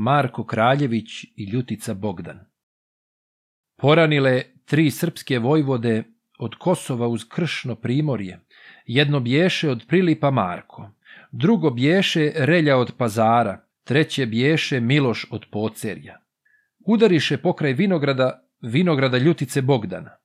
Marko Kraljević i Ljutica Bogdan. Poranile tri srpske vojvode od Kosova uz Kršno primorje, jedno bješe od Prilipa Marko, drugo bješe Relja od Pazara, treće bješe Miloš od Pocerja. Udariše pokraj vinograda, vinograda Ljutice Bogdana.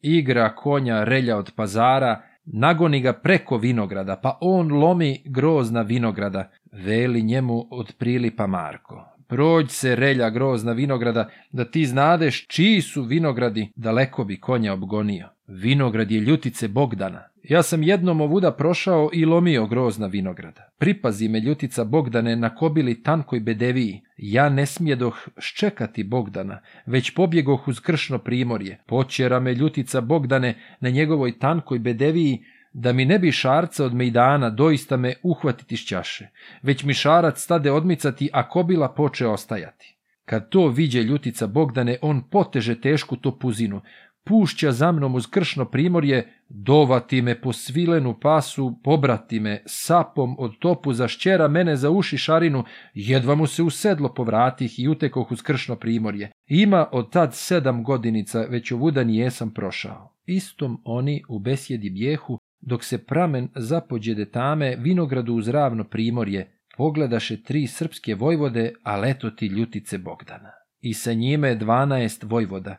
Igra konja Relja od Pazara, nagoni ga preko vinograda, pa on lomi grozna vinograda, veli njemu od Prilipa Marko. Prođ se relja grozna vinograda, da ti znadeš čiji su vinogradi, daleko bi konja obgonio. Vinograd je ljutice Bogdana. Ja sam jednom ovuda prošao i lomio grozna vinograda. Pripazi me ljutica Bogdane na kobili tankoj bedeviji. Ja ne smijedoh ščekati Bogdana, već pobjegoh uz kršno primorje. Počera me ljutica Bogdane na njegovoj tankoj bedeviji, da mi ne bi šarca od mejdana doista me uhvatiti s čaše, već mi šarac stade odmicati, a kobila poče ostajati. Kad to viđe ljutica Bogdane, on poteže tešku topuzinu, pušća za mnom uz kršno primorje, dovati me po svilenu pasu, pobrati me sapom od topu za šćera mene za uši šarinu, jedva mu se usedlo sedlo povratih i utekoh uz kršno primorje. Ima od tad sedam godinica, već ovuda nijesam prošao. Istom oni u besjedi bijehu, dok se pramen zapođede tame vinogradu uz ravno primorje, pogledaše tri srpske vojvode, a ti ljutice Bogdana. I sa njime dvanaest vojvoda.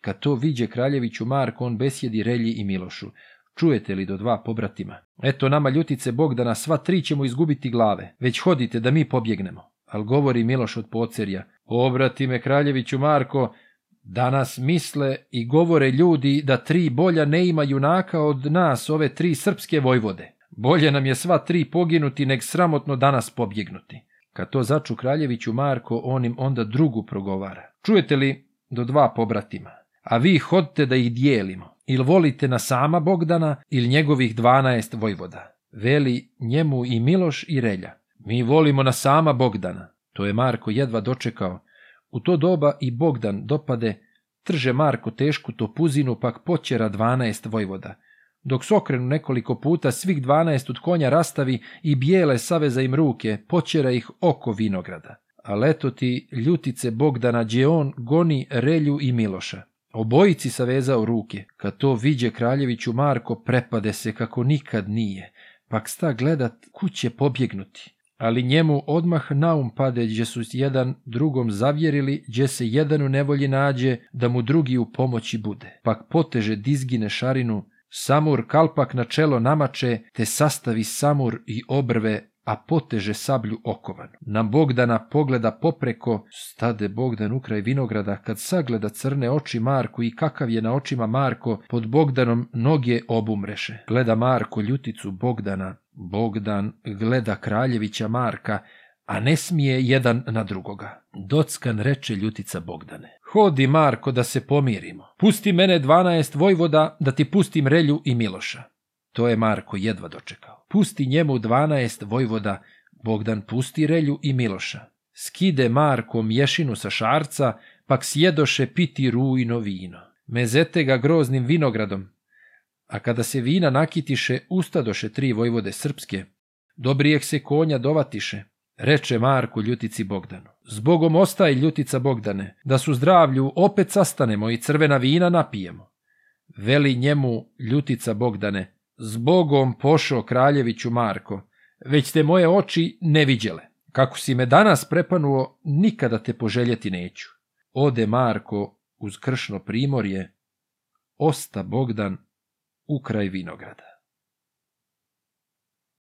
Kad to viđe kraljeviću Marko, on besjedi Relji i Milošu. Čujete li do dva pobratima? Eto nama ljutice Bogdana, sva tri ćemo izgubiti glave. Već hodite da mi pobjegnemo. Al govori Miloš od pocerja. Obrati me kraljeviću Marko, Danas misle i govore ljudi da tri bolja ne ima junaka od nas, ove tri srpske vojvode. Bolje nam je sva tri poginuti neg sramotno danas pobjegnuti. Kad to začu Kraljeviću Marko, on im onda drugu progovara. Čujete li do dva pobratima? A vi hodte da ih dijelimo. Il volite na sama Bogdana ili njegovih dvanaest vojvoda? Veli njemu i Miloš i Relja. Mi volimo na sama Bogdana. To je Marko jedva dočekao u to doba i Bogdan dopade, trže Marko tešku topuzinu, pak počera dvanaest vojvoda. Dok sokrenu nekoliko puta, svih dvanaest od konja rastavi i bijele saveza im ruke, počera ih oko vinograda. A leto ti ljutice Bogdana, gdje goni Relju i Miloša. Obojici savezao ruke. Kad to viđe kraljeviću Marko, prepade se kako nikad nije. Pak sta gledat, kuće pobjegnuti ali njemu odmah naum pade gdje su jedan drugom zavjerili, gdje se jedan u nevolji nađe, da mu drugi u pomoći bude. Pak poteže dizgine šarinu, samur kalpak na čelo namače, te sastavi samur i obrve a poteže sablju okovan. Na Bogdana pogleda popreko, stade Bogdan ukraj vinograda, kad sagleda crne oči marku i kakav je na očima Marko, pod Bogdanom noge obumreše. Gleda Marko ljuticu Bogdana, Bogdan gleda Kraljevića Marka, a ne smije jedan na drugoga. Dockan reče ljutica Bogdane. Hodi, Marko, da se pomirimo. Pusti mene dvanaest Vojvoda da ti pustim Relju i Miloša. To je Marko jedva dočekao. Pusti njemu dvanaest vojvoda, Bogdan pusti Relju i Miloša. Skide Marko mješinu sa šarca, pak sjedoše piti rujno vino. Mezete ga groznim vinogradom, a kada se vina nakitiše, ustadoše tri vojvode srpske. Dobrijeh se konja dovatiše, reče Marko Ljutici Bogdanu. Zbogom ostaj Ljutica Bogdane, da su zdravlju opet sastanemo i crvena vina napijemo. Veli njemu Ljutica Bogdane, Zbogom pošao kraljeviću Marko, već te moje oči ne vidjele. Kako si me danas prepanuo, nikada te poželjeti neću. Ode Marko uz kršno primorje, osta Bogdan ukraj vinograda.